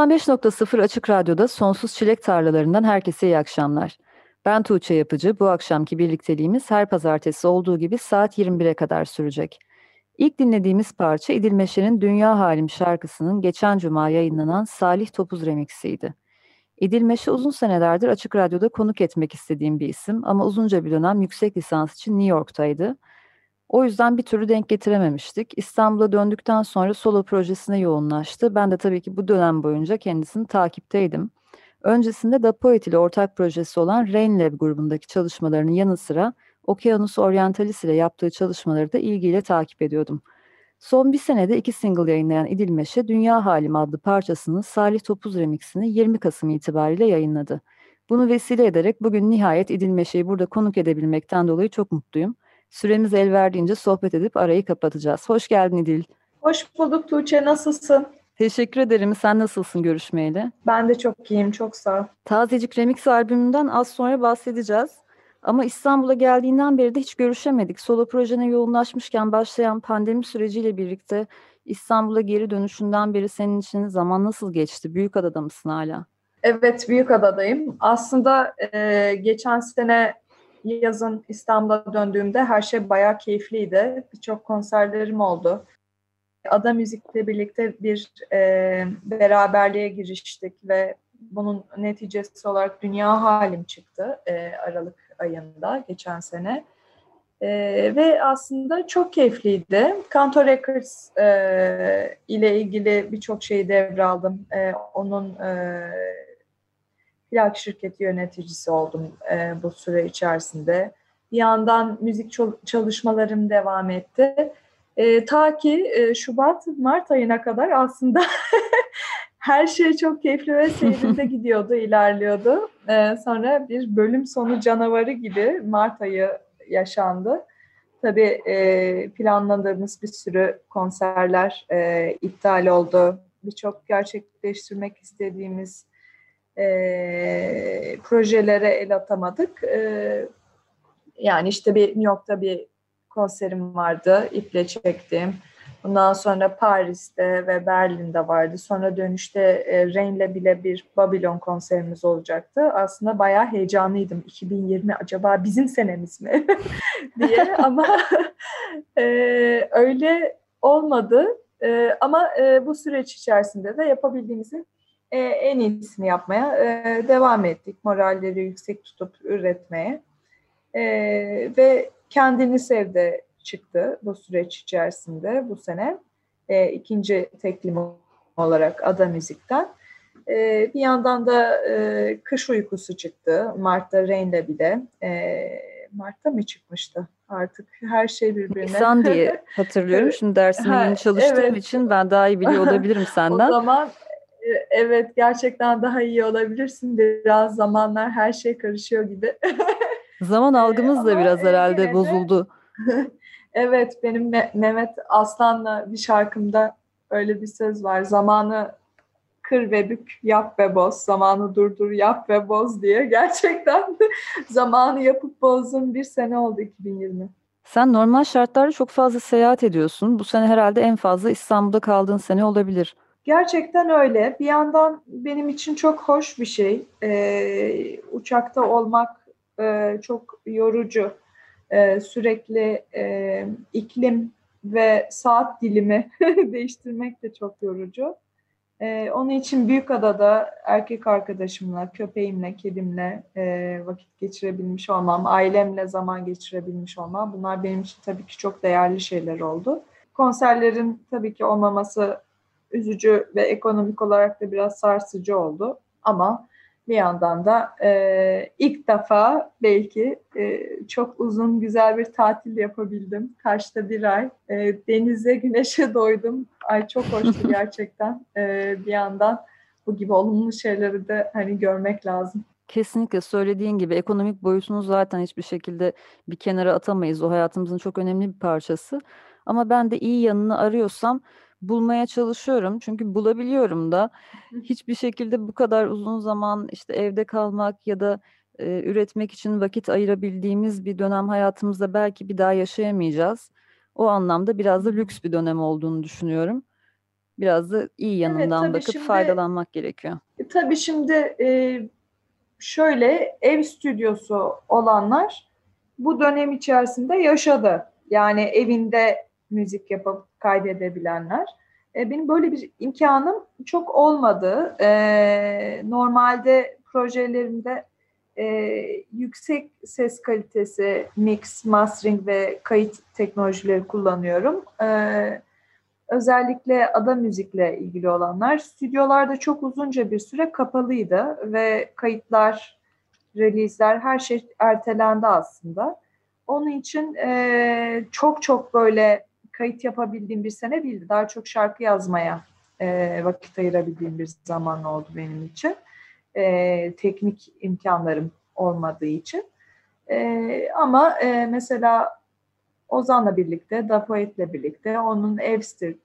95.0 Açık Radyo'da Sonsuz Çilek Tarlalarından herkese iyi akşamlar. Ben Tuğçe Yapıcı. Bu akşamki birlikteliğimiz her pazartesi olduğu gibi saat 21'e kadar sürecek. İlk dinlediğimiz parça İdil Meşe'nin Dünya Halim şarkısının geçen cuma yayınlanan Salih Topuz remixiydi. İdil Meşe uzun senelerdir Açık Radyo'da konuk etmek istediğim bir isim ama uzunca bir dönem yüksek lisans için New York'taydı. O yüzden bir türlü denk getirememiştik. İstanbul'a döndükten sonra solo projesine yoğunlaştı. Ben de tabii ki bu dönem boyunca kendisini takipteydim. Öncesinde Da Poet ile ortak projesi olan Rain Lab grubundaki çalışmalarının yanı sıra Okyanus Orientalis ile yaptığı çalışmaları da ilgiyle takip ediyordum. Son bir senede iki single yayınlayan İdil Meşe, Dünya Halim adlı parçasının Salih Topuz remixini 20 Kasım itibariyle yayınladı. Bunu vesile ederek bugün nihayet İdil Meşe'yi burada konuk edebilmekten dolayı çok mutluyum. Süremiz el verdiğince sohbet edip arayı kapatacağız. Hoş geldin İdil. Hoş bulduk Tuğçe. Nasılsın? Teşekkür ederim. Sen nasılsın görüşmeyeli? Ben de çok iyiyim. Çok sağ ol. Tazecik Remix albümünden az sonra bahsedeceğiz. Ama İstanbul'a geldiğinden beri de hiç görüşemedik. Solo projene yoğunlaşmışken başlayan pandemi süreciyle birlikte İstanbul'a geri dönüşünden beri senin için zaman nasıl geçti? Büyükada'da mısın hala? Evet, Büyükada'dayım. Aslında e, geçen sene yazın İstanbul'a döndüğümde her şey bayağı keyifliydi. Birçok konserlerim oldu. Ada Müzik'le birlikte bir e, beraberliğe giriştik ve bunun neticesi olarak Dünya Halim çıktı e, Aralık ayında geçen sene. E, ve aslında çok keyifliydi. Kanto Records e, ile ilgili birçok şeyi devraldım. E, onun e, plak şirketi yöneticisi oldum e, bu süre içerisinde. Bir yandan müzik çalışmalarım devam etti. E, ta ki e, Şubat, Mart ayına kadar aslında her şey çok keyifli ve seyrinde gidiyordu, ilerliyordu. E, sonra bir bölüm sonu canavarı gibi Mart ayı yaşandı. Tabii e, planladığımız bir sürü konserler e, iptal oldu. Birçok gerçekleştirmek istediğimiz e, projelere el atamadık. E, yani işte bir New York'ta bir konserim vardı, iple çektim. Bundan sonra Paris'te ve Berlin'de vardı. Sonra dönüşte e, Rain'le bile bir Babylon konserimiz olacaktı. Aslında bayağı heyecanlıydım. 2020 acaba bizim senemiz mi diye ama e, öyle olmadı. E, ama e, bu süreç içerisinde de yapabildiğimizin e, en iyisini yapmaya e, devam ettik. Moralleri yüksek tutup üretmeye. E, ve kendini sevde çıktı bu süreç içerisinde bu sene. E, ikinci teklim olarak Ada Müzik'ten. E, bir yandan da e, Kış Uykusu çıktı. Mart'ta Rain'le bir de. E, Mart'ta mı çıkmıştı? Artık her şey birbirine. Nisan diye hatırlıyorum. Şimdi dersini yeni çalıştığım evet. için ben daha iyi biliyor olabilirim senden. o zaman evet gerçekten daha iyi olabilirsin. Biraz zamanlar her şey karışıyor gibi. Zaman algımız da biraz herhalde de, bozuldu. evet benim Mehmet Aslan'la bir şarkımda öyle bir söz var. Zamanı kır ve bük, yap ve boz. Zamanı durdur, yap ve boz diye. Gerçekten zamanı yapıp bozdum bir sene oldu 2020. Sen normal şartlarda çok fazla seyahat ediyorsun. Bu sene herhalde en fazla İstanbul'da kaldığın sene olabilir. Gerçekten öyle. Bir yandan benim için çok hoş bir şey. Ee, uçakta olmak e, çok yorucu. Ee, sürekli e, iklim ve saat dilimi değiştirmek de çok yorucu. Ee, onun için Büyükada'da erkek arkadaşımla, köpeğimle, kedimle e, vakit geçirebilmiş olmam, ailemle zaman geçirebilmiş olmam bunlar benim için tabii ki çok değerli şeyler oldu. Konserlerin tabii ki olmaması üzücü ve ekonomik olarak da biraz sarsıcı oldu. Ama bir yandan da e, ilk defa belki e, çok uzun güzel bir tatil yapabildim. Kaçta bir ay. E, denize, güneşe doydum. Ay çok hoştu gerçekten. E, bir yandan bu gibi olumlu şeyleri de hani görmek lazım. Kesinlikle söylediğin gibi ekonomik boyutunu zaten hiçbir şekilde bir kenara atamayız. O hayatımızın çok önemli bir parçası. Ama ben de iyi yanını arıyorsam bulmaya çalışıyorum. Çünkü bulabiliyorum da. Hiçbir şekilde bu kadar uzun zaman işte evde kalmak ya da e, üretmek için vakit ayırabildiğimiz bir dönem hayatımızda belki bir daha yaşayamayacağız. O anlamda biraz da lüks bir dönem olduğunu düşünüyorum. Biraz da iyi yanından evet, bakıp şimdi, faydalanmak gerekiyor. E, tabii şimdi e, şöyle ev stüdyosu olanlar bu dönem içerisinde yaşadı. Yani evinde müzik yapıp kaydedebilenler. E, benim böyle bir imkanım çok olmadı. E, normalde projelerimde e, yüksek ses kalitesi, mix, mastering ve kayıt teknolojileri kullanıyorum. E, özellikle ada müzikle ilgili olanlar stüdyolarda çok uzunca bir süre kapalıydı ve kayıtlar, release'ler her şey ertelendi aslında. Onun için e, çok çok böyle kayıt yapabildiğim bir sene değildi. Daha çok şarkı yazmaya e, vakit ayırabildiğim bir zaman oldu benim için. E, teknik imkanlarım olmadığı için. E, ama e, mesela Ozan'la birlikte, Dapoet'le birlikte onun ev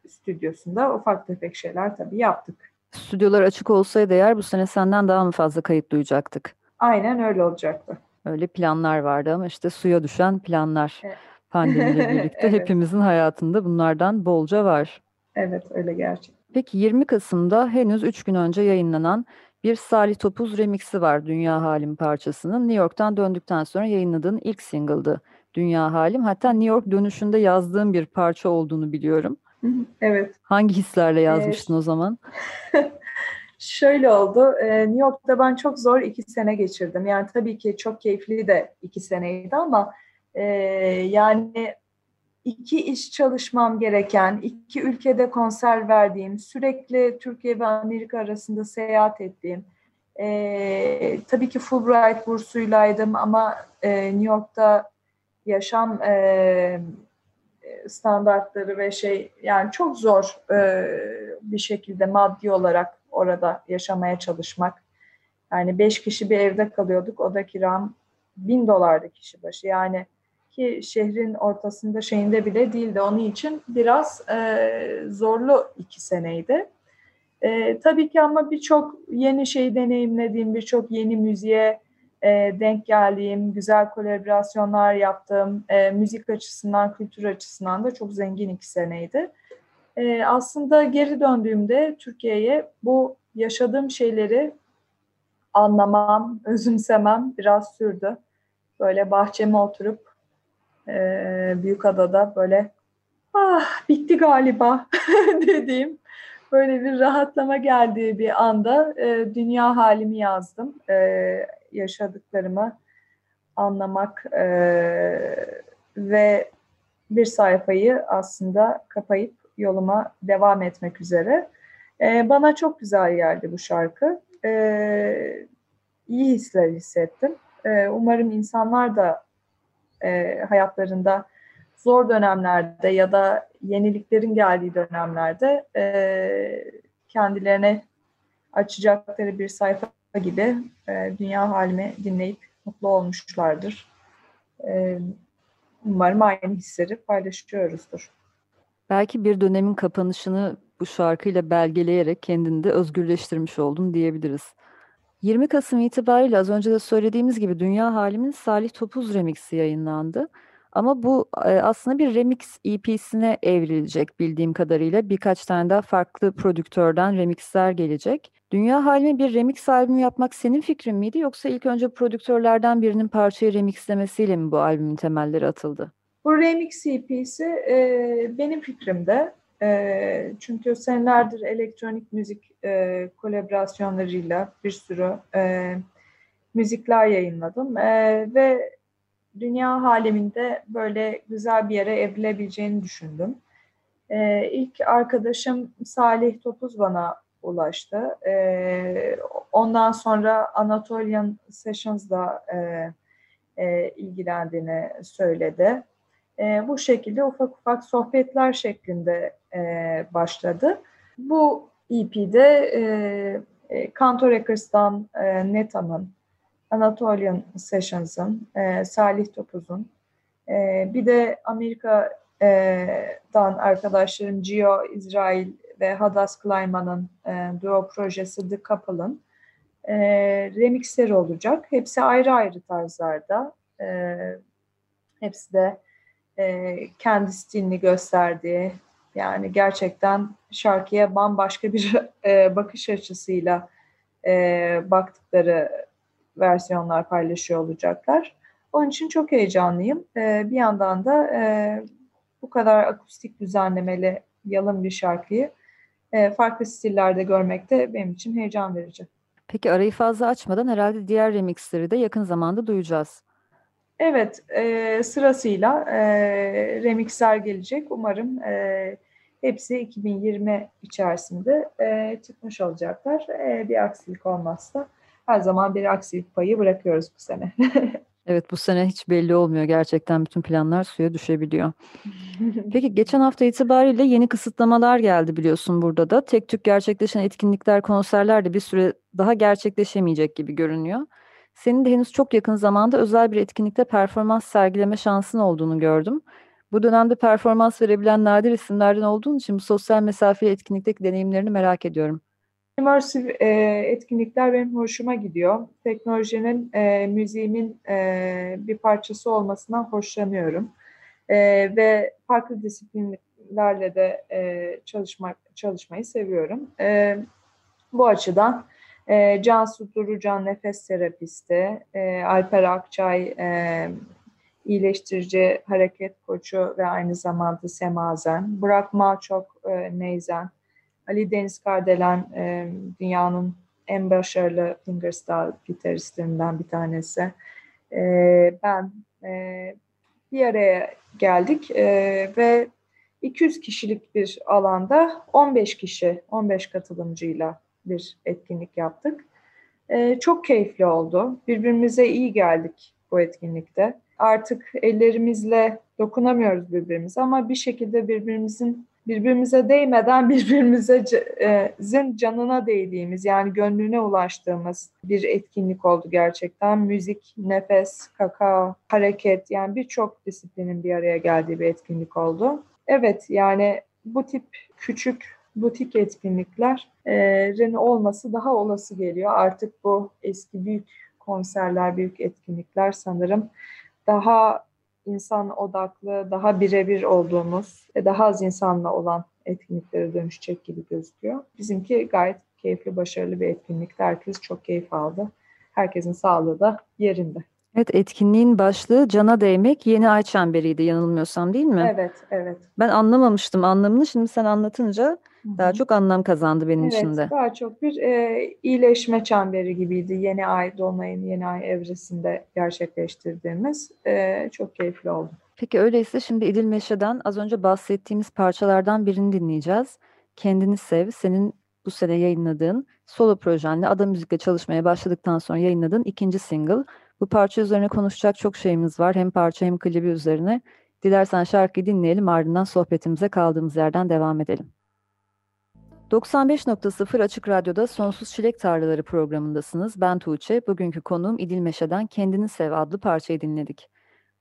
stüdyosunda ufak tefek şeyler tabii yaptık. Stüdyolar açık olsaydı eğer bu sene senden daha mı fazla kayıt duyacaktık? Aynen öyle olacaktı. Öyle planlar vardı ama işte suya düşen planlar. Evet. Pandemiyle birlikte evet. hepimizin hayatında bunlardan bolca var. Evet öyle gerçekten. Peki 20 Kasım'da henüz 3 gün önce yayınlanan bir Salih Topuz remixi var Dünya Halim parçasının. New York'tan döndükten sonra yayınladığın ilk single'dı Dünya Halim. Hatta New York dönüşünde yazdığım bir parça olduğunu biliyorum. Evet. Hangi hislerle yazmıştın ee, o zaman? Şöyle oldu. New York'ta ben çok zor iki sene geçirdim. Yani tabii ki çok keyifli de iki seneydi ama e, yani iki iş çalışmam gereken, iki ülkede konser verdiğim, sürekli Türkiye ve Amerika arasında seyahat ettiğim, e, tabii ki Fulbright bursuylaydım ama e, New York'ta yaşam e, standartları ve şey yani çok zor e, bir şekilde maddi olarak orada yaşamaya çalışmak. Yani beş kişi bir evde kalıyorduk. O kiram bin dolardı kişi başı. Yani ki şehrin ortasında şeyinde bile değildi. Onun için biraz e, zorlu iki seneydi. E, tabii ki ama birçok yeni şey deneyimlediğim, birçok yeni müziğe e, denk geldiğim, güzel kolaborasyonlar yaptığım, e, müzik açısından, kültür açısından da çok zengin iki seneydi. E, aslında geri döndüğümde Türkiye'ye bu yaşadığım şeyleri anlamam, özümsemem biraz sürdü. Böyle bahçeme oturup e, Büyükada'da böyle ah bitti galiba dediğim böyle bir rahatlama geldiği bir anda e, dünya halimi yazdım. E, yaşadıklarımı anlamak e, ve bir sayfayı aslında kapayıp yoluma devam etmek üzere. E, bana çok güzel geldi bu şarkı. E, iyi hisler hissettim. E, umarım insanlar da e, hayatlarında zor dönemlerde ya da yeniliklerin geldiği dönemlerde e, kendilerine açacakları bir sayfa gibi e, dünya halimi dinleyip mutlu olmuşlardır. E, umarım aynı hisleri paylaşıyoruzdur. Belki bir dönemin kapanışını bu şarkıyla belgeleyerek kendini de özgürleştirmiş oldun diyebiliriz. 20 Kasım itibariyle az önce de söylediğimiz gibi Dünya Halim'in Salih Topuz remixi yayınlandı. Ama bu aslında bir remix EP'sine evrilecek bildiğim kadarıyla. Birkaç tane daha farklı prodüktörden remixler gelecek. Dünya Halime bir remix albümü yapmak senin fikrin miydi yoksa ilk önce prodüktörlerden birinin parçayı remixlemesiyle mi bu albümün temelleri atıldı? Bu remix EP'si e, benim fikrimde. E, çünkü senelerdir elektronik müzik e, kolaborasyonlarıyla bir sürü e, müzikler yayınladım. E, ve dünya haliminde böyle güzel bir yere evrilebileceğini düşündüm. E, ilk arkadaşım Salih Topuz bana ulaştı. E, ondan sonra Anatolian Sessions'da e, e, ilgilendiğini söyledi. E, bu şekilde ufak ufak sohbetler şeklinde e, başladı. Bu EP'de e, e, Kanto Records'tan e, Neta'nın, Anatolian Sessions'ın, e, Salih Topuz'un, e, bir de Amerika'dan arkadaşlarım Gio İsrail ve Hadas Klayman'ın e, duo projesi The Couple'ın e, remixleri olacak. Hepsi ayrı ayrı tarzlarda. E, hepsi de e, kendi stilini gösterdiği, yani gerçekten şarkıya bambaşka bir e, bakış açısıyla e, baktıkları versiyonlar paylaşıyor olacaklar. Onun için çok heyecanlıyım. E, bir yandan da e, bu kadar akustik düzenlemeli yalın bir şarkıyı e, farklı stillerde görmek de benim için heyecan verici. Peki arayı fazla açmadan herhalde diğer remixleri de yakın zamanda duyacağız. Evet, e, sırasıyla e, remixler gelecek. Umarım e, hepsi 2020 içerisinde e, çıkmış olacaklar. E, bir aksilik olmazsa her zaman bir aksilik payı bırakıyoruz bu sene. Evet bu sene hiç belli olmuyor gerçekten bütün planlar suya düşebiliyor. Peki geçen hafta itibariyle yeni kısıtlamalar geldi biliyorsun burada da. Tek tük gerçekleşen etkinlikler, konserler de bir süre daha gerçekleşemeyecek gibi görünüyor. Senin de henüz çok yakın zamanda özel bir etkinlikte performans sergileme şansın olduğunu gördüm. Bu dönemde performans verebilen nadir isimlerden olduğun için bu sosyal mesafeli etkinlikteki deneyimlerini merak ediyorum. Immersive e, etkinlikler benim hoşuma gidiyor. Teknolojinin e, müziğimin e, bir parçası olmasından hoşlanıyorum. E, ve farklı disiplinlerle de e, çalışmak çalışmayı seviyorum. E, bu açıdan e, Cansu Durucan nefes terapisti, e, Alper Akçay e, iyileştirici hareket koçu ve aynı zamanda semazen, Burak Maçok e, neyzen, Ali Deniz Kardelen e, dünyanın en başarılı fingerstyle gitaristlerinden bir tanesi. E, ben e, bir araya geldik e, ve 200 kişilik bir alanda 15 kişi, 15 katılımcıyla bir etkinlik yaptık. E, çok keyifli oldu. Birbirimize iyi geldik bu etkinlikte. Artık ellerimizle dokunamıyoruz birbirimize ama bir şekilde birbirimizin birbirimize değmeden birbirimizin canına değdiğimiz yani gönlüne ulaştığımız bir etkinlik oldu gerçekten. Müzik, nefes, kakao, hareket yani birçok disiplinin bir araya geldiği bir etkinlik oldu. Evet yani bu tip küçük butik etkinliklerin olması daha olası geliyor. Artık bu eski büyük konserler, büyük etkinlikler sanırım daha insan odaklı, daha birebir olduğumuz ve daha az insanla olan etkinliklere dönüşecek gibi gözüküyor. Bizimki gayet keyifli, başarılı bir etkinlikti. Herkes çok keyif aldı. Herkesin sağlığı da yerinde. Evet etkinliğin başlığı cana değmek yeni ay çemberiydi yanılmıyorsam değil mi? Evet, evet. Ben anlamamıştım anlamını. Şimdi sen anlatınca Hı-hı. daha çok anlam kazandı benim evet, için de. Daha çok bir e, iyileşme çemberi gibiydi. Yeni ay dolunayın yeni ay evresinde gerçekleştirdiğimiz. E, çok keyifli oldu. Peki öyleyse şimdi İdil Meşe'den az önce bahsettiğimiz parçalardan birini dinleyeceğiz. Kendini Sev, senin bu sene yayınladığın solo projenle Ada Müzik'le çalışmaya başladıktan sonra yayınladığın ikinci single. Bu parça üzerine konuşacak çok şeyimiz var. Hem parça hem klibi üzerine. Dilersen şarkıyı dinleyelim ardından sohbetimize kaldığımız yerden devam edelim. 95.0 Açık Radyo'da Sonsuz Çilek Tarlaları programındasınız. Ben Tuğçe. Bugünkü konuğum İdil Meşe'den Kendini Sev adlı parçayı dinledik.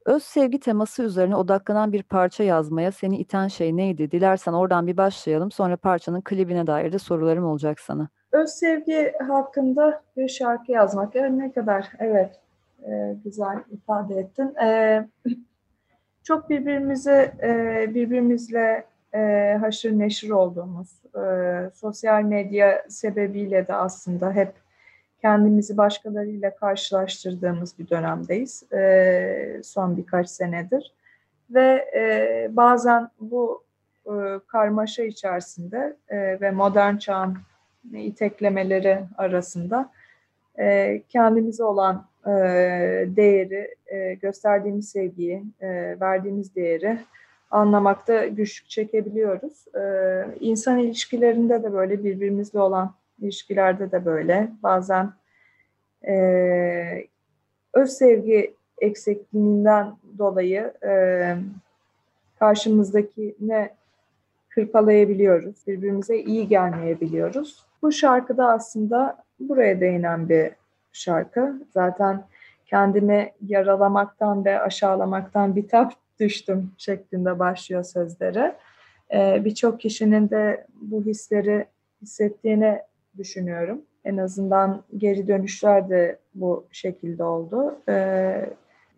Öz sevgi teması üzerine odaklanan bir parça yazmaya seni iten şey neydi? Dilersen oradan bir başlayalım. Sonra parçanın klibine dair de sorularım olacak sana. Öz sevgi hakkında bir şarkı yazmak. Yani ne kadar evet e, güzel ifade ettin. E, çok birbirimize e, birbirimizle e, haşır neşir olduğumuz e, sosyal medya sebebiyle de aslında hep kendimizi başkalarıyla karşılaştırdığımız bir dönemdeyiz e, son birkaç senedir ve e, bazen bu e, karmaşa içerisinde e, ve modern çağın iteklemeleri arasında e, kendimize olan e, değeri, e, gösterdiğimiz sevgiyi, e, verdiğimiz değeri anlamakta güçlük çekebiliyoruz. Ee, insan ilişkilerinde de böyle birbirimizle olan ilişkilerde de böyle. Bazen e, öz sevgi eksikliğinden dolayı e, karşımızdaki ne hırpalayabiliyoruz. Birbirimize iyi gelmeyebiliyoruz. Bu şarkıda aslında buraya değinen bir şarkı. Zaten kendimi yaralamaktan ve aşağılamaktan bitap düştüm şeklinde başlıyor sözleri. Ee, Birçok kişinin de bu hisleri hissettiğini düşünüyorum. En azından geri dönüşler de bu şekilde oldu. Ee,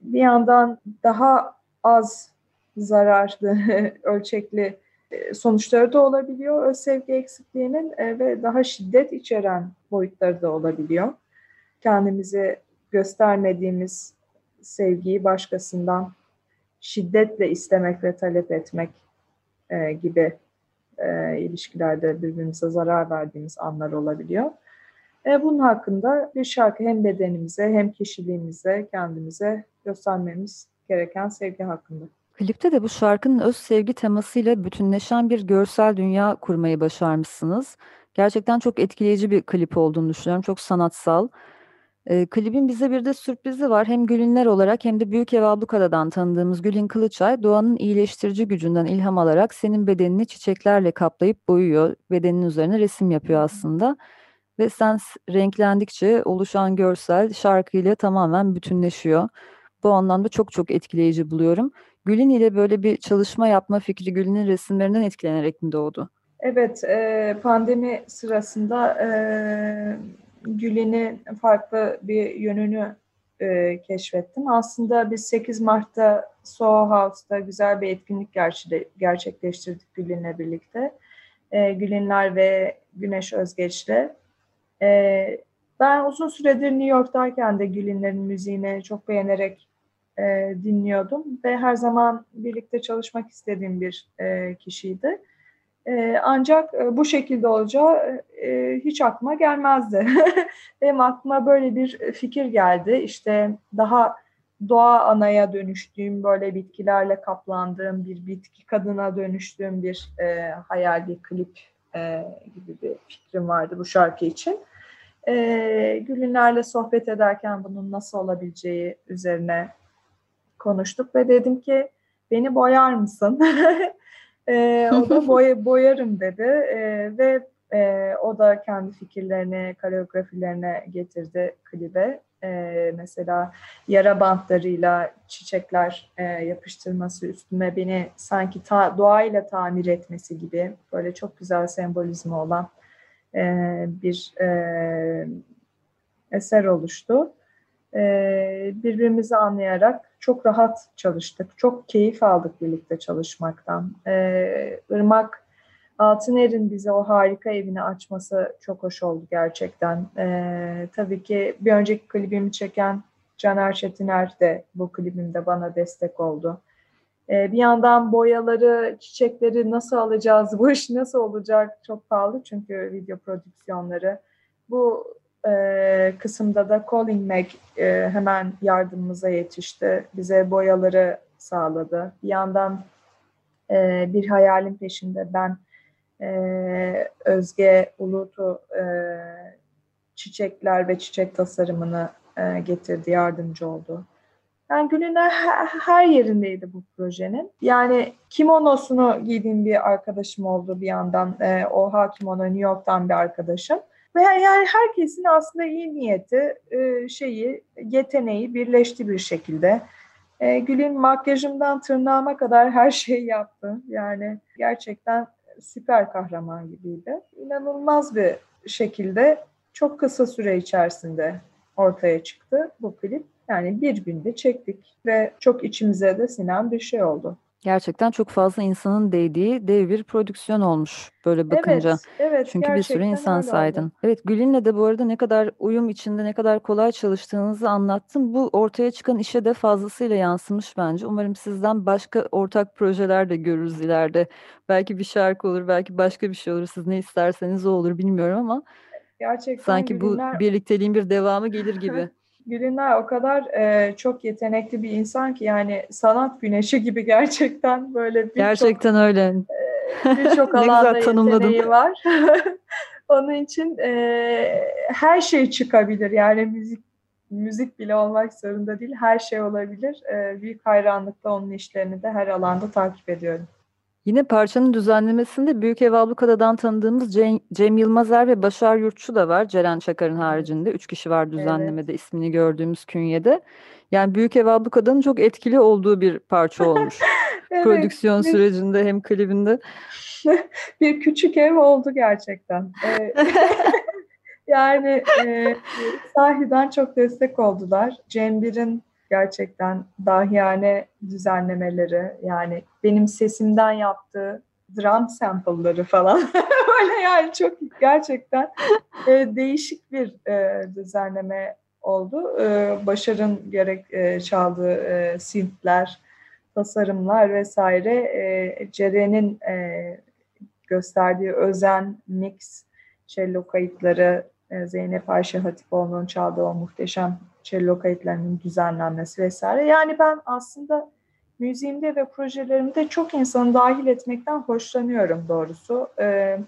bir yandan daha az zararlı, ölçekli sonuçları da olabiliyor öz sevgi eksikliğinin e, ve daha şiddet içeren boyutları da olabiliyor. Kendimizi göstermediğimiz sevgiyi başkasından şiddetle istemek ve talep etmek e, gibi e, ilişkilerde birbirimize zarar verdiğimiz anlar olabiliyor. E, bunun hakkında bir şarkı hem bedenimize hem kişiliğimize, kendimize göstermemiz gereken sevgi hakkında. Klipte de bu şarkının öz sevgi temasıyla bütünleşen bir görsel dünya kurmayı başarmışsınız. Gerçekten çok etkileyici bir klip olduğunu düşünüyorum. Çok sanatsal. E, klibin bize bir de sürprizi var. Hem Gülünler olarak hem de Büyük Ev Ablukada'dan tanıdığımız Gülün Kılıçay doğanın iyileştirici gücünden ilham alarak senin bedenini çiçeklerle kaplayıp boyuyor. Bedenin üzerine resim yapıyor aslında. Ve sen renklendikçe oluşan görsel şarkıyla tamamen bütünleşiyor. Bu anlamda çok çok etkileyici buluyorum. Gül'ün ile böyle bir çalışma yapma fikri Gül'ün resimlerinden etkilenerek mi doğdu? Evet, e, pandemi sırasında e, Gül'ünün farklı bir yönünü e, keşfettim. Aslında biz 8 Mart'ta Soho House'da güzel bir etkinlik gerçekleştirdik Gül'ünle birlikte. E, Gül'ünler ve Güneş Özgeç'le. E, ben uzun süredir New York'tayken de Gül'ünlerin müziğini çok beğenerek e, dinliyordum ve her zaman birlikte çalışmak istediğim bir e, kişiydi. E, ancak e, bu şekilde olacağı e, hiç aklıma gelmezdi. Benim aklıma böyle bir fikir geldi. İşte daha doğa anaya dönüştüğüm, böyle bitkilerle kaplandığım bir bitki kadına dönüştüğüm bir e, hayal, bir klip e, gibi bir fikrim vardı bu şarkı için. E, Gülünlerle sohbet ederken bunun nasıl olabileceği üzerine konuştuk ve dedim ki beni boyar mısın? e, o da boy, boyarım dedi e, ve e, o da kendi fikirlerini, koreografilerine getirdi klibe. E, mesela yara bantlarıyla çiçekler e, yapıştırması üstüme beni sanki ta, doğayla tamir etmesi gibi böyle çok güzel sembolizmi olan e, bir e, eser oluştu. E, birbirimizi anlayarak çok rahat çalıştık. Çok keyif aldık birlikte çalışmaktan. Ee, Irmak Altıner'in bize o harika evini açması çok hoş oldu gerçekten. Ee, tabii ki bir önceki klibimi çeken Caner Çetiner de bu klibimde bana destek oldu. Ee, bir yandan boyaları, çiçekleri nasıl alacağız, bu iş nasıl olacak çok pahalı çünkü video prodüksiyonları. Bu e, kısımda da Colin Mac e, hemen yardımımıza yetişti. Bize boyaları sağladı. Bir yandan e, bir hayalin peşinde ben e, Özge Ulutu e, çiçekler ve çiçek tasarımını e, getirdi, yardımcı oldu. Yani günün her yerindeydi bu projenin. Yani kimonosunu giydiğim bir arkadaşım oldu bir yandan. E, Oha Kimono New York'tan bir arkadaşım. Ve yani herkesin aslında iyi niyeti, e, şeyi, yeteneği birleşti bir şekilde. E, Gül'ün makyajımdan tırnağıma kadar her şeyi yaptı. Yani gerçekten süper kahraman gibiydi. İnanılmaz bir şekilde çok kısa süre içerisinde ortaya çıktı bu klip. Yani bir günde çektik ve çok içimize de sinen bir şey oldu. Gerçekten çok fazla insanın değdiği dev bir prodüksiyon olmuş böyle bakınca. Evet, evet. Çünkü bir sürü insan saydın. Oldu. Evet, Gülin'le de bu arada ne kadar uyum içinde, ne kadar kolay çalıştığınızı anlattım. Bu ortaya çıkan işe de fazlasıyla yansımış bence. Umarım sizden başka ortak projeler de görürüz ileride. Belki bir şarkı olur, belki başka bir şey olur. Siz ne isterseniz o olur bilmiyorum ama Gerçekten sanki Gülinler... bu birlikteliğin bir devamı gelir gibi. Gülünay o kadar e, çok yetenekli bir insan ki yani sanat güneşi gibi gerçekten böyle bir Gerçekten çok, öyle. E, Birçok alanda yeteneği var. Onun için e, her şey çıkabilir. Yani müzik müzik bile olmak zorunda değil. Her şey olabilir. E, büyük hayranlıkla onun işlerini de her alanda takip ediyorum. Yine parçanın düzenlemesinde Büyük Ev Ablukada'dan tanıdığımız Cem, Cem Yılmazer ve Başar Yurtçu da var. Ceren Çakar'ın haricinde. Üç kişi var düzenlemede evet. ismini gördüğümüz künyede. Yani Büyük Ev Ablukada'nın çok etkili olduğu bir parça olmuş. evet, Prodüksiyon bir, sürecinde hem klibinde. bir küçük ev oldu gerçekten. yani e, sahiden çok destek oldular. Cem Bir'in gerçekten dahiyane düzenlemeleri yani benim sesimden yaptığı drum sample'ları falan böyle yani çok gerçekten e, değişik bir e, düzenleme oldu. E, Başar'ın gerek e, çaldığı e, synthler, tasarımlar vesaire e, Ceren'in e, gösterdiği özen, mix, cello kayıtları, e, Zeynep Ayşe Hatipoğlu'nun çaldığı o muhteşem cello kayıtlarının düzenlenmesi vesaire. Yani ben aslında müziğimde ve projelerimde çok insanı dahil etmekten hoşlanıyorum doğrusu. Ee,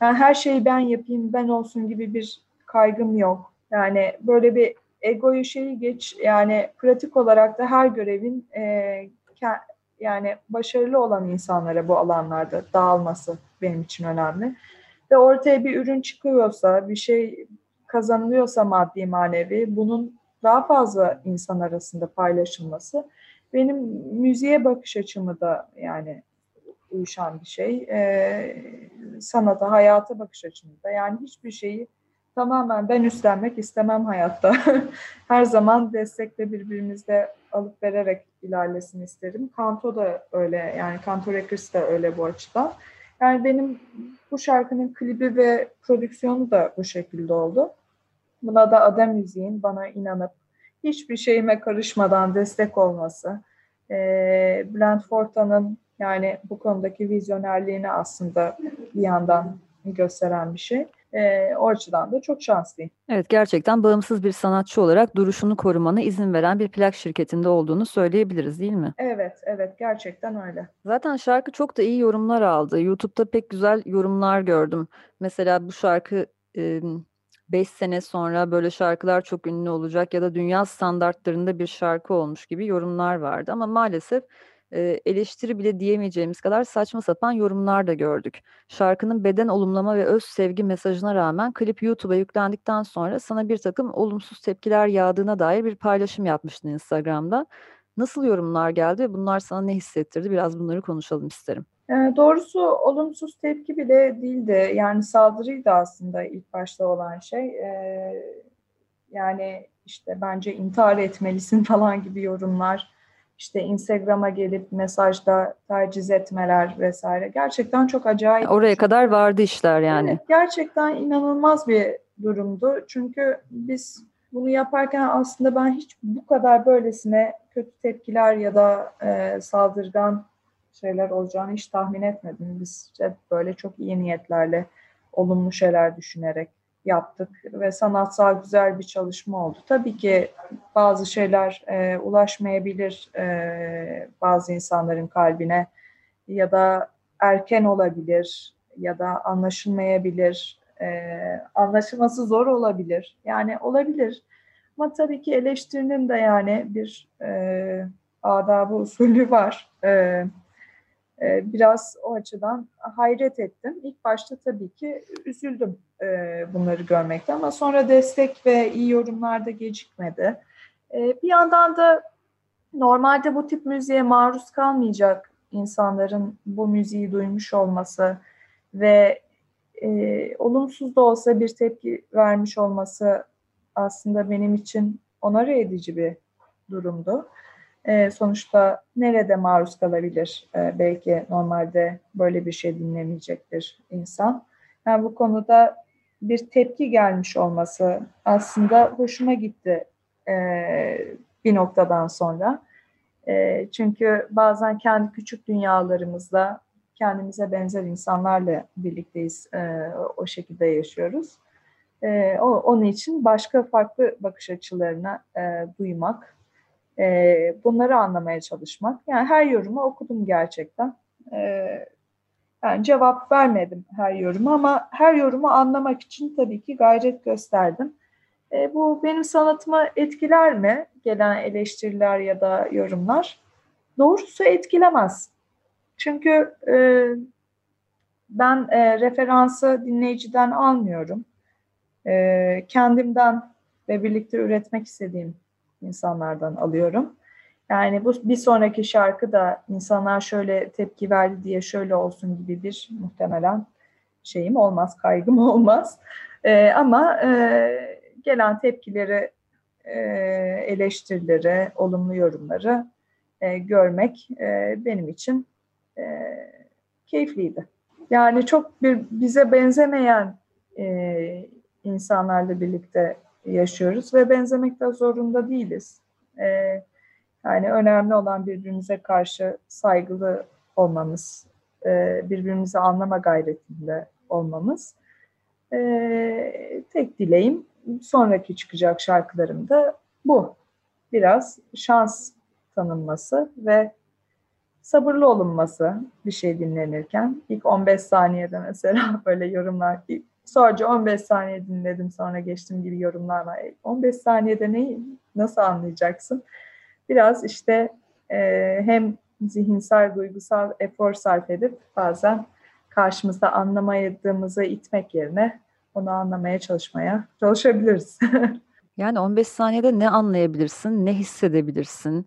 yani her şeyi ben yapayım, ben olsun gibi bir kaygım yok. Yani böyle bir egoyu şeyi geç yani pratik olarak da her görevin e, yani başarılı olan insanlara bu alanlarda dağılması benim için önemli. Ve ortaya bir ürün çıkıyorsa, bir şey kazanılıyorsa maddi manevi bunun daha fazla insan arasında paylaşılması benim müziğe bakış açımı da yani uyuşan bir şey. Ee, sanata, hayata bakış açımda. Yani hiçbir şeyi tamamen ben üstlenmek istemem hayatta. Her zaman destekle birbirimizde alıp vererek ilerlesin isterim. Kanto da öyle yani Kanto Records da öyle bu açıdan. Yani benim bu şarkının klibi ve prodüksiyonu da bu şekilde oldu. Buna da Ada Müziğin bana inanıp hiçbir şeyime karışmadan destek olması, e, Bülent Fortan'ın yani bu konudaki vizyonerliğini aslında bir yandan gösteren bir şey. E, o açıdan da çok şanslıyım. Evet gerçekten bağımsız bir sanatçı olarak duruşunu korumana izin veren bir plak şirketinde olduğunu söyleyebiliriz değil mi? Evet, evet gerçekten öyle. Zaten şarkı çok da iyi yorumlar aldı. YouTube'da pek güzel yorumlar gördüm. Mesela bu şarkı 5 sene sonra böyle şarkılar çok ünlü olacak ya da dünya standartlarında bir şarkı olmuş gibi yorumlar vardı. Ama maalesef e, eleştiri bile diyemeyeceğimiz kadar saçma sapan yorumlar da gördük. Şarkının beden olumlama ve öz sevgi mesajına rağmen klip YouTube'a yüklendikten sonra sana bir takım olumsuz tepkiler yağdığına dair bir paylaşım yapmıştın Instagram'da. Nasıl yorumlar geldi ve bunlar sana ne hissettirdi? Biraz bunları konuşalım isterim. E, doğrusu olumsuz tepki bile değildi. Yani saldırıydı aslında ilk başta olan şey. E, yani işte bence intihar etmelisin falan gibi yorumlar. İşte Instagram'a gelip mesajda taciz etmeler vesaire. Gerçekten çok acayip. Oraya çok kadar vardı işler yani. Evet, gerçekten inanılmaz bir durumdu. Çünkü biz bunu yaparken aslında ben hiç bu kadar böylesine kötü tepkiler ya da e, saldırgan şeyler olacağını hiç tahmin etmedim. Biz hep böyle çok iyi niyetlerle olumlu şeyler düşünerek yaptık ve sanatsal güzel bir çalışma oldu. Tabii ki bazı şeyler e, ulaşmayabilir e, bazı insanların kalbine ya da erken olabilir ya da anlaşılmayabilir, e, anlaşılması zor olabilir. Yani olabilir. Ama tabii ki eleştirinin de yani bir e, adabı usulü var. E, biraz o açıdan hayret ettim. İlk başta tabii ki üzüldüm e, bunları görmekte ama sonra destek ve iyi yorumlar da gecikmedi. E, bir yandan da normalde bu tip müziğe maruz kalmayacak insanların bu müziği duymuş olması ve e, olumsuz da olsa bir tepki vermiş olması aslında benim için onarı edici bir durumdu. E, sonuçta nerede maruz kalabilir? E, belki normalde böyle bir şey dinlemeyecektir insan. Yani bu konuda bir tepki gelmiş olması aslında hoşuma gitti e, bir noktadan sonra. E, çünkü bazen kendi küçük dünyalarımızda kendimize benzer insanlarla birlikteyiz, o şekilde yaşıyoruz. O, onun için başka farklı bakış açılarına duymak, e, bunları anlamaya çalışmak. Yani her yorumu okudum gerçekten. E, yani cevap vermedim her yoruma ama her yorumu anlamak için tabii ki gayret gösterdim. E, bu benim sanatımı etkiler mi? Gelen eleştiriler ya da yorumlar. Doğrusu etkilemez. Çünkü e, ben e, referansı dinleyiciden almıyorum. E, kendimden ve birlikte üretmek istediğim insanlardan alıyorum. Yani bu bir sonraki şarkı da insanlar şöyle tepki verdi diye şöyle olsun gibi bir muhtemelen şeyim olmaz, kaygım olmaz. E, ama e, gelen tepkileri, e, eleştirileri, olumlu yorumları e, görmek e, benim için e, keyifliydi. Yani çok bir bize benzemeyen e, insanlarla birlikte yaşıyoruz ve benzemek de zorunda değiliz. E, yani önemli olan birbirimize karşı saygılı olmamız, e, birbirimizi anlama gayretinde olmamız. E, tek dileğim sonraki çıkacak şarkılarımda bu. Biraz şans tanınması ve sabırlı olunması bir şey dinlenirken. ilk 15 saniyede mesela böyle yorumlar, sadece 15 saniye dinledim sonra geçtim gibi yorumlar var. 15 e, saniyede neyi nasıl anlayacaksın? Biraz işte e, hem zihinsel, duygusal efor sarf edip bazen karşımızda anlamadığımızı itmek yerine onu anlamaya çalışmaya çalışabiliriz. yani 15 saniyede ne anlayabilirsin, ne hissedebilirsin?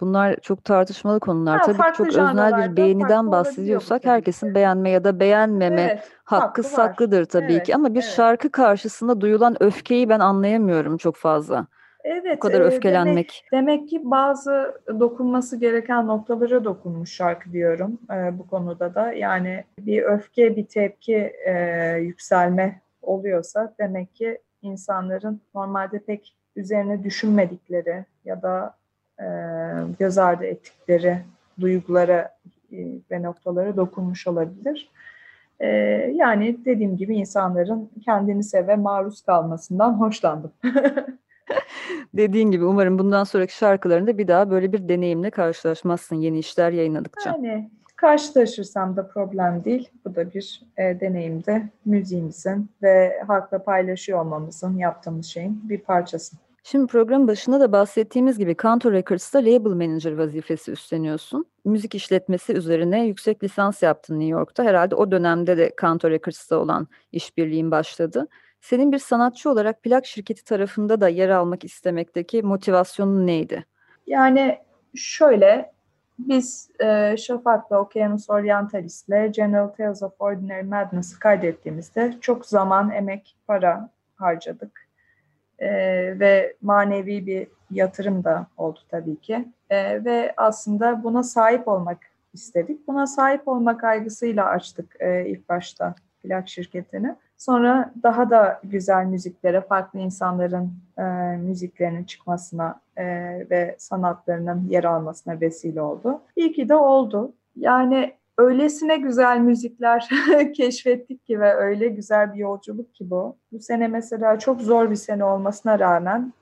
Bunlar çok tartışmalı konular. Ha, Tabii çok öznel bir beğeniden bahsediyorsak herkesin beğenme ya da beğenmeme evet, hakkı saklıdır tabii evet, ki. Ama bir evet. şarkı karşısında duyulan öfkeyi ben anlayamıyorum çok fazla. Evet. Bu kadar öfkelenmek. Demek, demek ki bazı dokunması gereken noktalara dokunmuş şarkı diyorum e, bu konuda da. Yani bir öfke, bir tepki, e, yükselme oluyorsa demek ki insanların normalde pek üzerine düşünmedikleri ya da e, göz ardı ettikleri duygulara e, ve noktalara dokunmuş olabilir. E, yani dediğim gibi insanların kendini seve maruz kalmasından hoşlandım. Dediğin gibi umarım bundan sonraki şarkılarında bir daha böyle bir deneyimle karşılaşmazsın yeni işler yayınladıkça. Yani karşılaşırsam da problem değil. Bu da bir e, deneyimde müziğimizin ve halkla paylaşıyor olmamızın yaptığımız şeyin bir parçası. Şimdi programın başında da bahsettiğimiz gibi Kanto Records'ta label manager vazifesi üstleniyorsun. Müzik işletmesi üzerine yüksek lisans yaptın New York'ta. Herhalde o dönemde de Kanto Records'ta olan işbirliğin başladı. Senin bir sanatçı olarak plak şirketi tarafında da yer almak istemekteki motivasyonun neydi? Yani şöyle, biz e, Şafak'la Okyanus Orientalis'le General Tales of Ordinary Madness'ı kaydettiğimizde çok zaman, emek, para harcadık e, ve manevi bir yatırım da oldu tabii ki. E, ve aslında buna sahip olmak istedik. Buna sahip olmak kaygısıyla açtık e, ilk başta plak şirketini. Sonra daha da güzel müziklere, farklı insanların e, müziklerinin çıkmasına e, ve sanatlarının yer almasına vesile oldu. İyi ki de oldu. Yani öylesine güzel müzikler keşfettik ki ve öyle güzel bir yolculuk ki bu. Bu sene mesela çok zor bir sene olmasına rağmen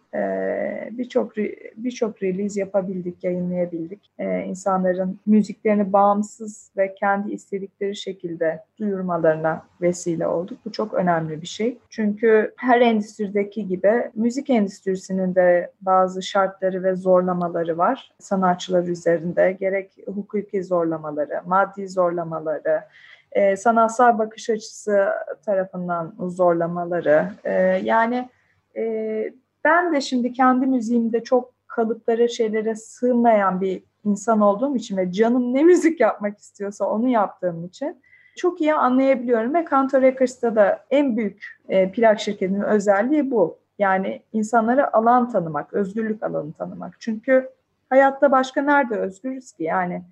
birçok birçok release yapabildik, yayınlayabildik. Ee, insanların müziklerini bağımsız ve kendi istedikleri şekilde duyurmalarına vesile olduk. Bu çok önemli bir şey. Çünkü her endüstrideki gibi müzik endüstrisinin de bazı şartları ve zorlamaları var. Sanatçılar üzerinde gerek hukuki zorlamaları, maddi zorlamaları, e, sanatsal bakış açısı tarafından zorlamaları. E, yani e, ben de şimdi kendi müziğimde çok kalıplara, şeylere sığmayan bir insan olduğum için ve canım ne müzik yapmak istiyorsa onu yaptığım için çok iyi anlayabiliyorum ve Kanto Records'ta da en büyük e, plak şirketinin özelliği bu. Yani insanlara alan tanımak, özgürlük alanı tanımak. Çünkü hayatta başka nerede özgürüz ki? Yani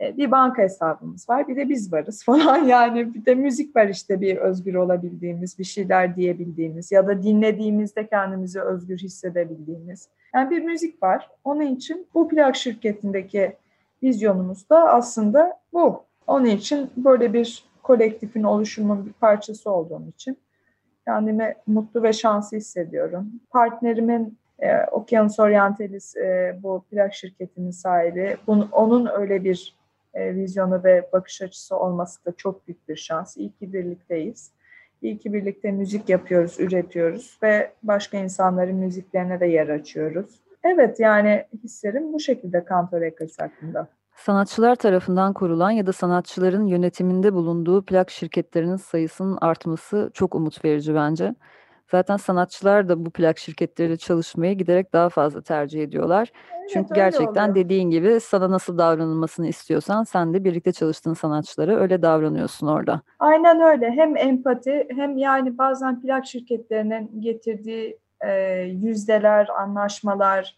bir banka hesabımız var bir de biz varız falan yani bir de müzik var işte bir özgür olabildiğimiz bir şeyler diyebildiğimiz ya da dinlediğimizde kendimizi özgür hissedebildiğimiz yani bir müzik var onun için bu plak şirketindeki vizyonumuz da aslında bu onun için böyle bir kolektifin oluşumunun bir parçası olduğum için kendimi mutlu ve şanslı hissediyorum. Partnerimin e, Okyanus Orientalis e, bu plak şirketinin sahibi. Bunun, onun öyle bir e, vizyonu ve bakış açısı olması da çok büyük bir şans. İyi ki birlikteyiz. İyi ki birlikte müzik yapıyoruz, üretiyoruz ve başka insanların müziklerine de yer açıyoruz. Evet yani hislerim bu şekilde Kanto Records hakkında. Sanatçılar tarafından kurulan ya da sanatçıların yönetiminde bulunduğu plak şirketlerinin sayısının artması çok umut verici bence. Zaten sanatçılar da bu plak şirketleriyle çalışmayı giderek daha fazla tercih ediyorlar. Evet, Çünkü gerçekten oluyor. dediğin gibi sana nasıl davranılmasını istiyorsan sen de birlikte çalıştığın sanatçılara öyle davranıyorsun orada. Aynen öyle. Hem empati hem yani bazen plak şirketlerinin getirdiği e, yüzdeler, anlaşmalar,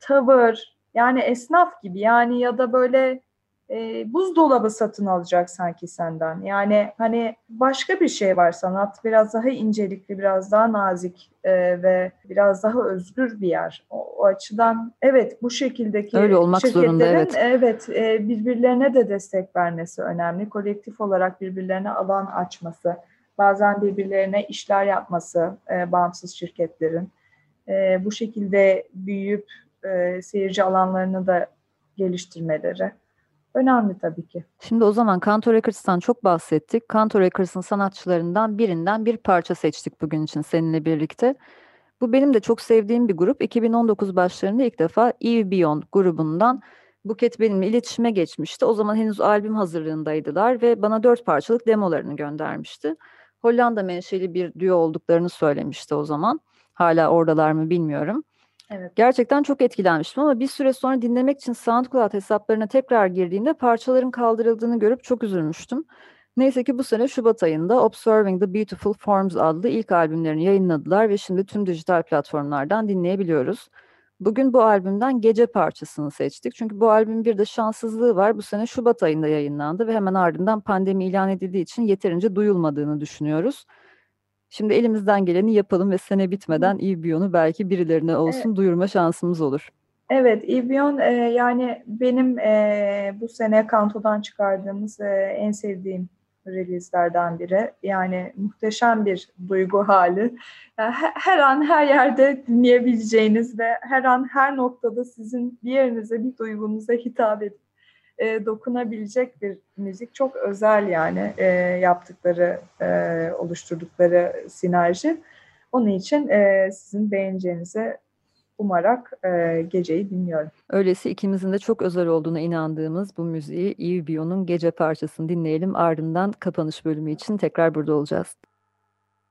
tavır yani esnaf gibi yani ya da böyle e, buzdolabı satın alacak sanki senden. Yani hani başka bir şey var sanat biraz daha incelikli, biraz daha nazik e, ve biraz daha özgür bir yer. O, o açıdan evet bu şekildeki Öyle olmak zorunda, evet. evet e, birbirlerine de destek vermesi önemli. Kolektif olarak birbirlerine alan açması, bazen birbirlerine işler yapması e, bağımsız şirketlerin. E, bu şekilde büyüyüp e, seyirci alanlarını da geliştirmeleri önemli tabii ki. Şimdi o zaman Kanto Records'tan çok bahsettik. Kanto Records'ın sanatçılarından birinden bir parça seçtik bugün için seninle birlikte. Bu benim de çok sevdiğim bir grup. 2019 başlarında ilk defa Eve Beyond grubundan Buket benimle iletişime geçmişti. O zaman henüz albüm hazırlığındaydılar ve bana dört parçalık demolarını göndermişti. Hollanda menşeli bir duo olduklarını söylemişti o zaman. Hala oradalar mı bilmiyorum. Gerçekten çok etkilenmiştim ama bir süre sonra dinlemek için SoundCloud hesaplarına tekrar girdiğimde parçaların kaldırıldığını görüp çok üzülmüştüm. Neyse ki bu sene Şubat ayında Observing the Beautiful Forms adlı ilk albümlerini yayınladılar ve şimdi tüm dijital platformlardan dinleyebiliyoruz. Bugün bu albümden Gece parçasını seçtik. Çünkü bu albümün bir de şanssızlığı var. Bu sene Şubat ayında yayınlandı ve hemen ardından pandemi ilan edildiği için yeterince duyulmadığını düşünüyoruz. Şimdi elimizden geleni yapalım ve sene bitmeden İBYON'u belki birilerine olsun duyurma şansımız olur. Evet, İbyon e, yani benim e, bu sene Kanto'dan çıkardığımız e, en sevdiğim release'lerden biri. Yani muhteşem bir duygu hali. Yani he- her an her yerde dinleyebileceğiniz ve her an her noktada sizin bir yerinize bir duygunuza hitap edip e, dokunabilecek bir müzik. Çok özel yani e, yaptıkları, e, oluşturdukları sinerji. Onun için e, sizin beğeneceğinizi umarak e, geceyi dinliyorum. Öyleyse ikimizin de çok özel olduğuna inandığımız bu müziği Yves Bion'un Gece parçasını dinleyelim. Ardından kapanış bölümü için tekrar burada olacağız.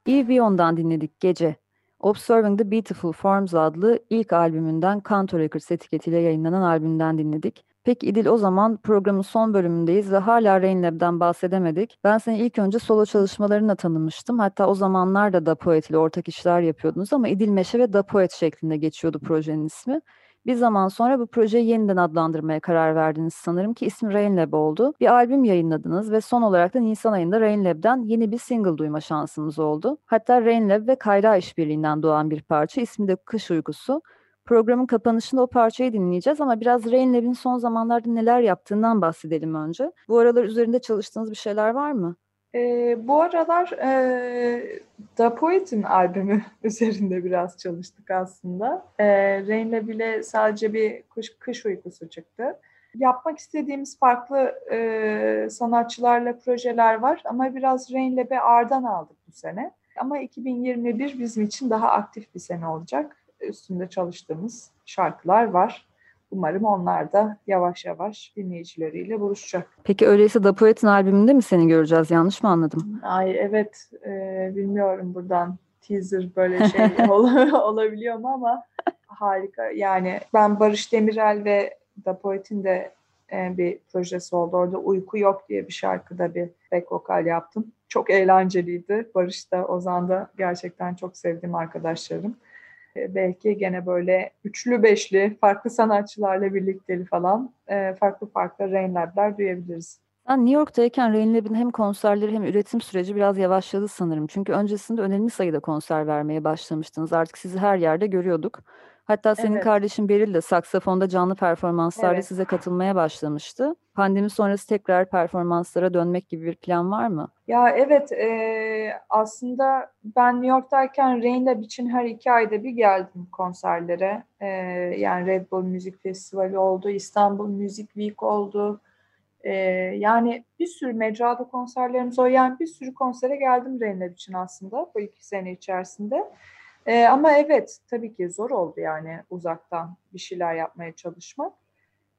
Yves Bion'dan dinledik Gece. Observing the Beautiful Forms adlı ilk albümünden Kanto Records etiketiyle yayınlanan albümden dinledik. Peki İdil o zaman programın son bölümündeyiz ve hala Rain Lab'den bahsedemedik. Ben seni ilk önce solo çalışmalarına tanımıştım. Hatta o zamanlar da Poet ile ortak işler yapıyordunuz ama İdil Meşe ve Da Poet şeklinde geçiyordu projenin ismi. Bir zaman sonra bu projeyi yeniden adlandırmaya karar verdiniz sanırım ki ismi Rain Lab oldu. Bir albüm yayınladınız ve son olarak da Nisan ayında Rain Lab'den yeni bir single duyma şansımız oldu. Hatta Rain Lab ve Kayra işbirliğinden doğan bir parça ismi de Kış Uykusu. Programın kapanışında o parçayı dinleyeceğiz ama biraz Rain Lab'in son zamanlarda neler yaptığından bahsedelim önce. Bu aralar üzerinde çalıştığınız bir şeyler var mı? E, bu aralar e, Da Poet'in albümü üzerinde biraz çalıştık aslında. E, Rain'le bile sadece bir kış, kış uykusu çıktı. Yapmak istediğimiz farklı e, sanatçılarla projeler var ama biraz Rain'le bir ağırdan aldık bu sene. Ama 2021 bizim için daha aktif bir sene olacak. Üstünde çalıştığımız şarkılar var. Umarım onlar da yavaş yavaş dinleyicileriyle buluşacak. Peki öyleyse Da Poet'in albümünde mi seni göreceğiz? Yanlış mı anladım? Ay evet e, bilmiyorum buradan teaser böyle şey ol- olabiliyor mu ama harika. Yani ben Barış Demirel ve Da Poet'in de e, bir projesi oldu. Orada Uyku Yok diye bir şarkıda bir back vokal yaptım. Çok eğlenceliydi. Barış da Ozan da gerçekten çok sevdiğim arkadaşlarım. E, belki gene böyle üçlü beşli farklı sanatçılarla birlikteli falan e, farklı farklı Rain Lab'ler duyabiliriz. Sen New York'tayken Rain Lab'in hem konserleri hem üretim süreci biraz yavaşladı sanırım. Çünkü öncesinde önemli sayıda konser vermeye başlamıştınız. Artık sizi her yerde görüyorduk. Hatta senin Evet. kardeşin Beril de saksafonda canlı performanslarda Evet. size katılmaya başlamıştı. Pandemi sonrası tekrar performanslara dönmek gibi bir plan var mı? Ya evet e, aslında ben New York'tayken Rain için her iki ayda bir geldim konserlere. E, yani Red Bull Müzik Festivali oldu, İstanbul Müzik Week oldu. E, yani bir sürü mecrada konserlerimiz oldu. Yani bir sürü konsere geldim Rain için aslında bu iki sene içerisinde. E, ama evet tabii ki zor oldu yani uzaktan bir şeyler yapmaya çalışmak.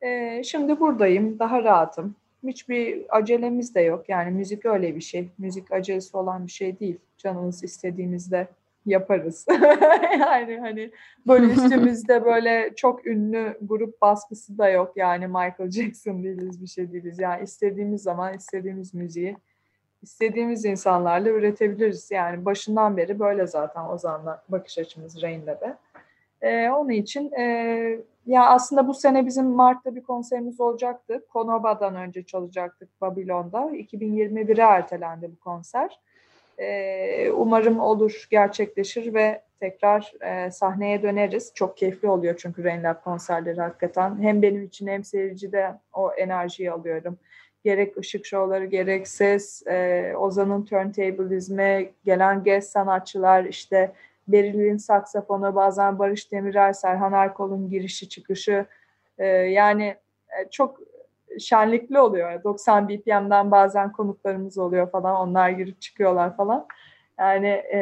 E, şimdi buradayım, daha rahatım. Hiçbir acelemiz de yok. Yani müzik öyle bir şey. Müzik acelesi olan bir şey değil. Canımız istediğimizde yaparız. yani hani böyle üstümüzde böyle çok ünlü grup baskısı da yok. Yani Michael Jackson değiliz, bir şey değiliz. Yani istediğimiz zaman istediğimiz müziği istediğimiz insanlarla üretebiliriz. Yani başından beri böyle zaten Ozan'la bakış açımız Rain'le de. Ee, onun için e, ya aslında bu sene bizim Mart'ta bir konserimiz olacaktı. Konoba'dan önce çalacaktık Babilon'da. 2021'e ertelendi bu konser. Ee, umarım olur, gerçekleşir ve tekrar e, sahneye döneriz. Çok keyifli oluyor çünkü Rain Lab konserleri hakikaten. Hem benim için hem seyircide o enerjiyi alıyorum. Gerek ışık şovları, gerek ses, e, Ozan'ın turntableizmi, gelen guest sanatçılar, işte Beril'in saksafonu, bazen Barış Demirel, Serhan Erkol'un girişi çıkışı. E, yani e, çok şenlikli oluyor. 90 BPM'den bazen konuklarımız oluyor falan. Onlar girip çıkıyorlar falan. Yani e,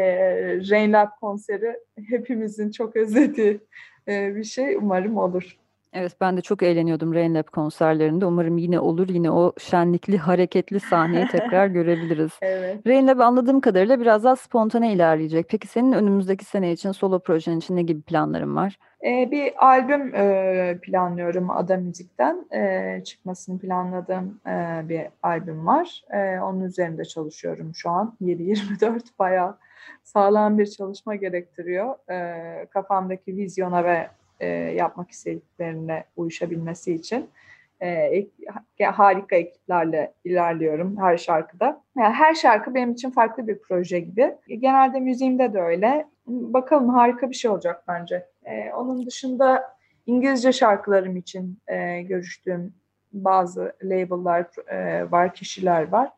Rain Lab konseri hepimizin çok özlediği e, bir şey. Umarım olur. Evet ben de çok eğleniyordum Rain Lab konserlerinde. Umarım yine olur. Yine o şenlikli, hareketli sahneyi tekrar görebiliriz. Evet. Rain Lab anladığım kadarıyla biraz daha spontane ilerleyecek. Peki senin önümüzdeki sene için solo projen için ne gibi planların var? Ee, bir albüm e, planlıyorum Ada Müzik'ten. E, çıkmasını planladığım e, bir albüm var. E, onun üzerinde çalışıyorum şu an. 7-24 bayağı sağlam bir çalışma gerektiriyor. E, kafamdaki vizyona ve e, yapmak istediklerine uyuşabilmesi için. E, harika ekiplerle ilerliyorum her şarkıda. Yani her şarkı benim için farklı bir proje gibi. Genelde müziğimde de öyle. Bakalım harika bir şey olacak bence. E, onun dışında İngilizce şarkılarım için e, görüştüğüm bazı label'lar e, var, kişiler var.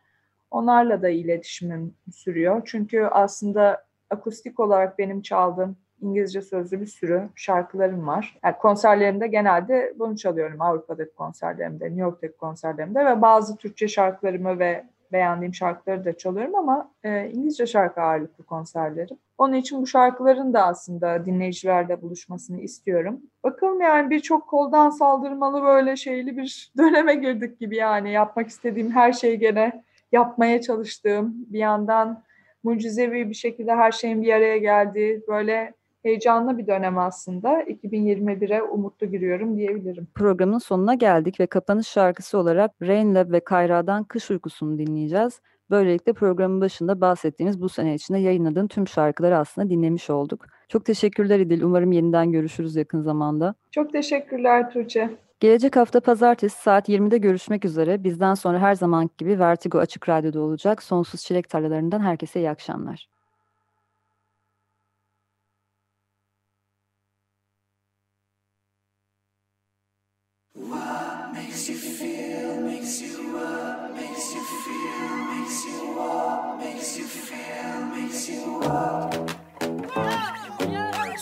Onlarla da iletişimim sürüyor. Çünkü aslında akustik olarak benim çaldığım İngilizce sözlü bir sürü şarkılarım var. Yani konserlerimde genelde bunu çalıyorum. Avrupa'daki konserlerimde, New York'taki konserlerimde ve bazı Türkçe şarkılarımı ve beğendiğim şarkıları da çalıyorum ama e, İngilizce şarkı ağırlıklı konserlerim. Onun için bu şarkıların da aslında dinleyicilerle buluşmasını istiyorum. Bakalım yani birçok koldan saldırmalı böyle şeyli bir döneme girdik gibi yani yapmak istediğim her şeyi gene yapmaya çalıştığım bir yandan mucizevi bir şekilde her şeyin bir araya geldiği böyle heyecanlı bir dönem aslında. 2021'e umutlu giriyorum diyebilirim. Programın sonuna geldik ve kapanış şarkısı olarak Rain Lab ve Kayra'dan Kış Uykusu'nu dinleyeceğiz. Böylelikle programın başında bahsettiğimiz bu sene içinde yayınladığın tüm şarkıları aslında dinlemiş olduk. Çok teşekkürler İdil. Umarım yeniden görüşürüz yakın zamanda. Çok teşekkürler Tuğçe. Gelecek hafta pazartesi saat 20'de görüşmek üzere. Bizden sonra her zamanki gibi Vertigo Açık Radyo'da olacak. Sonsuz Çilek Tarlalarından herkese iyi akşamlar.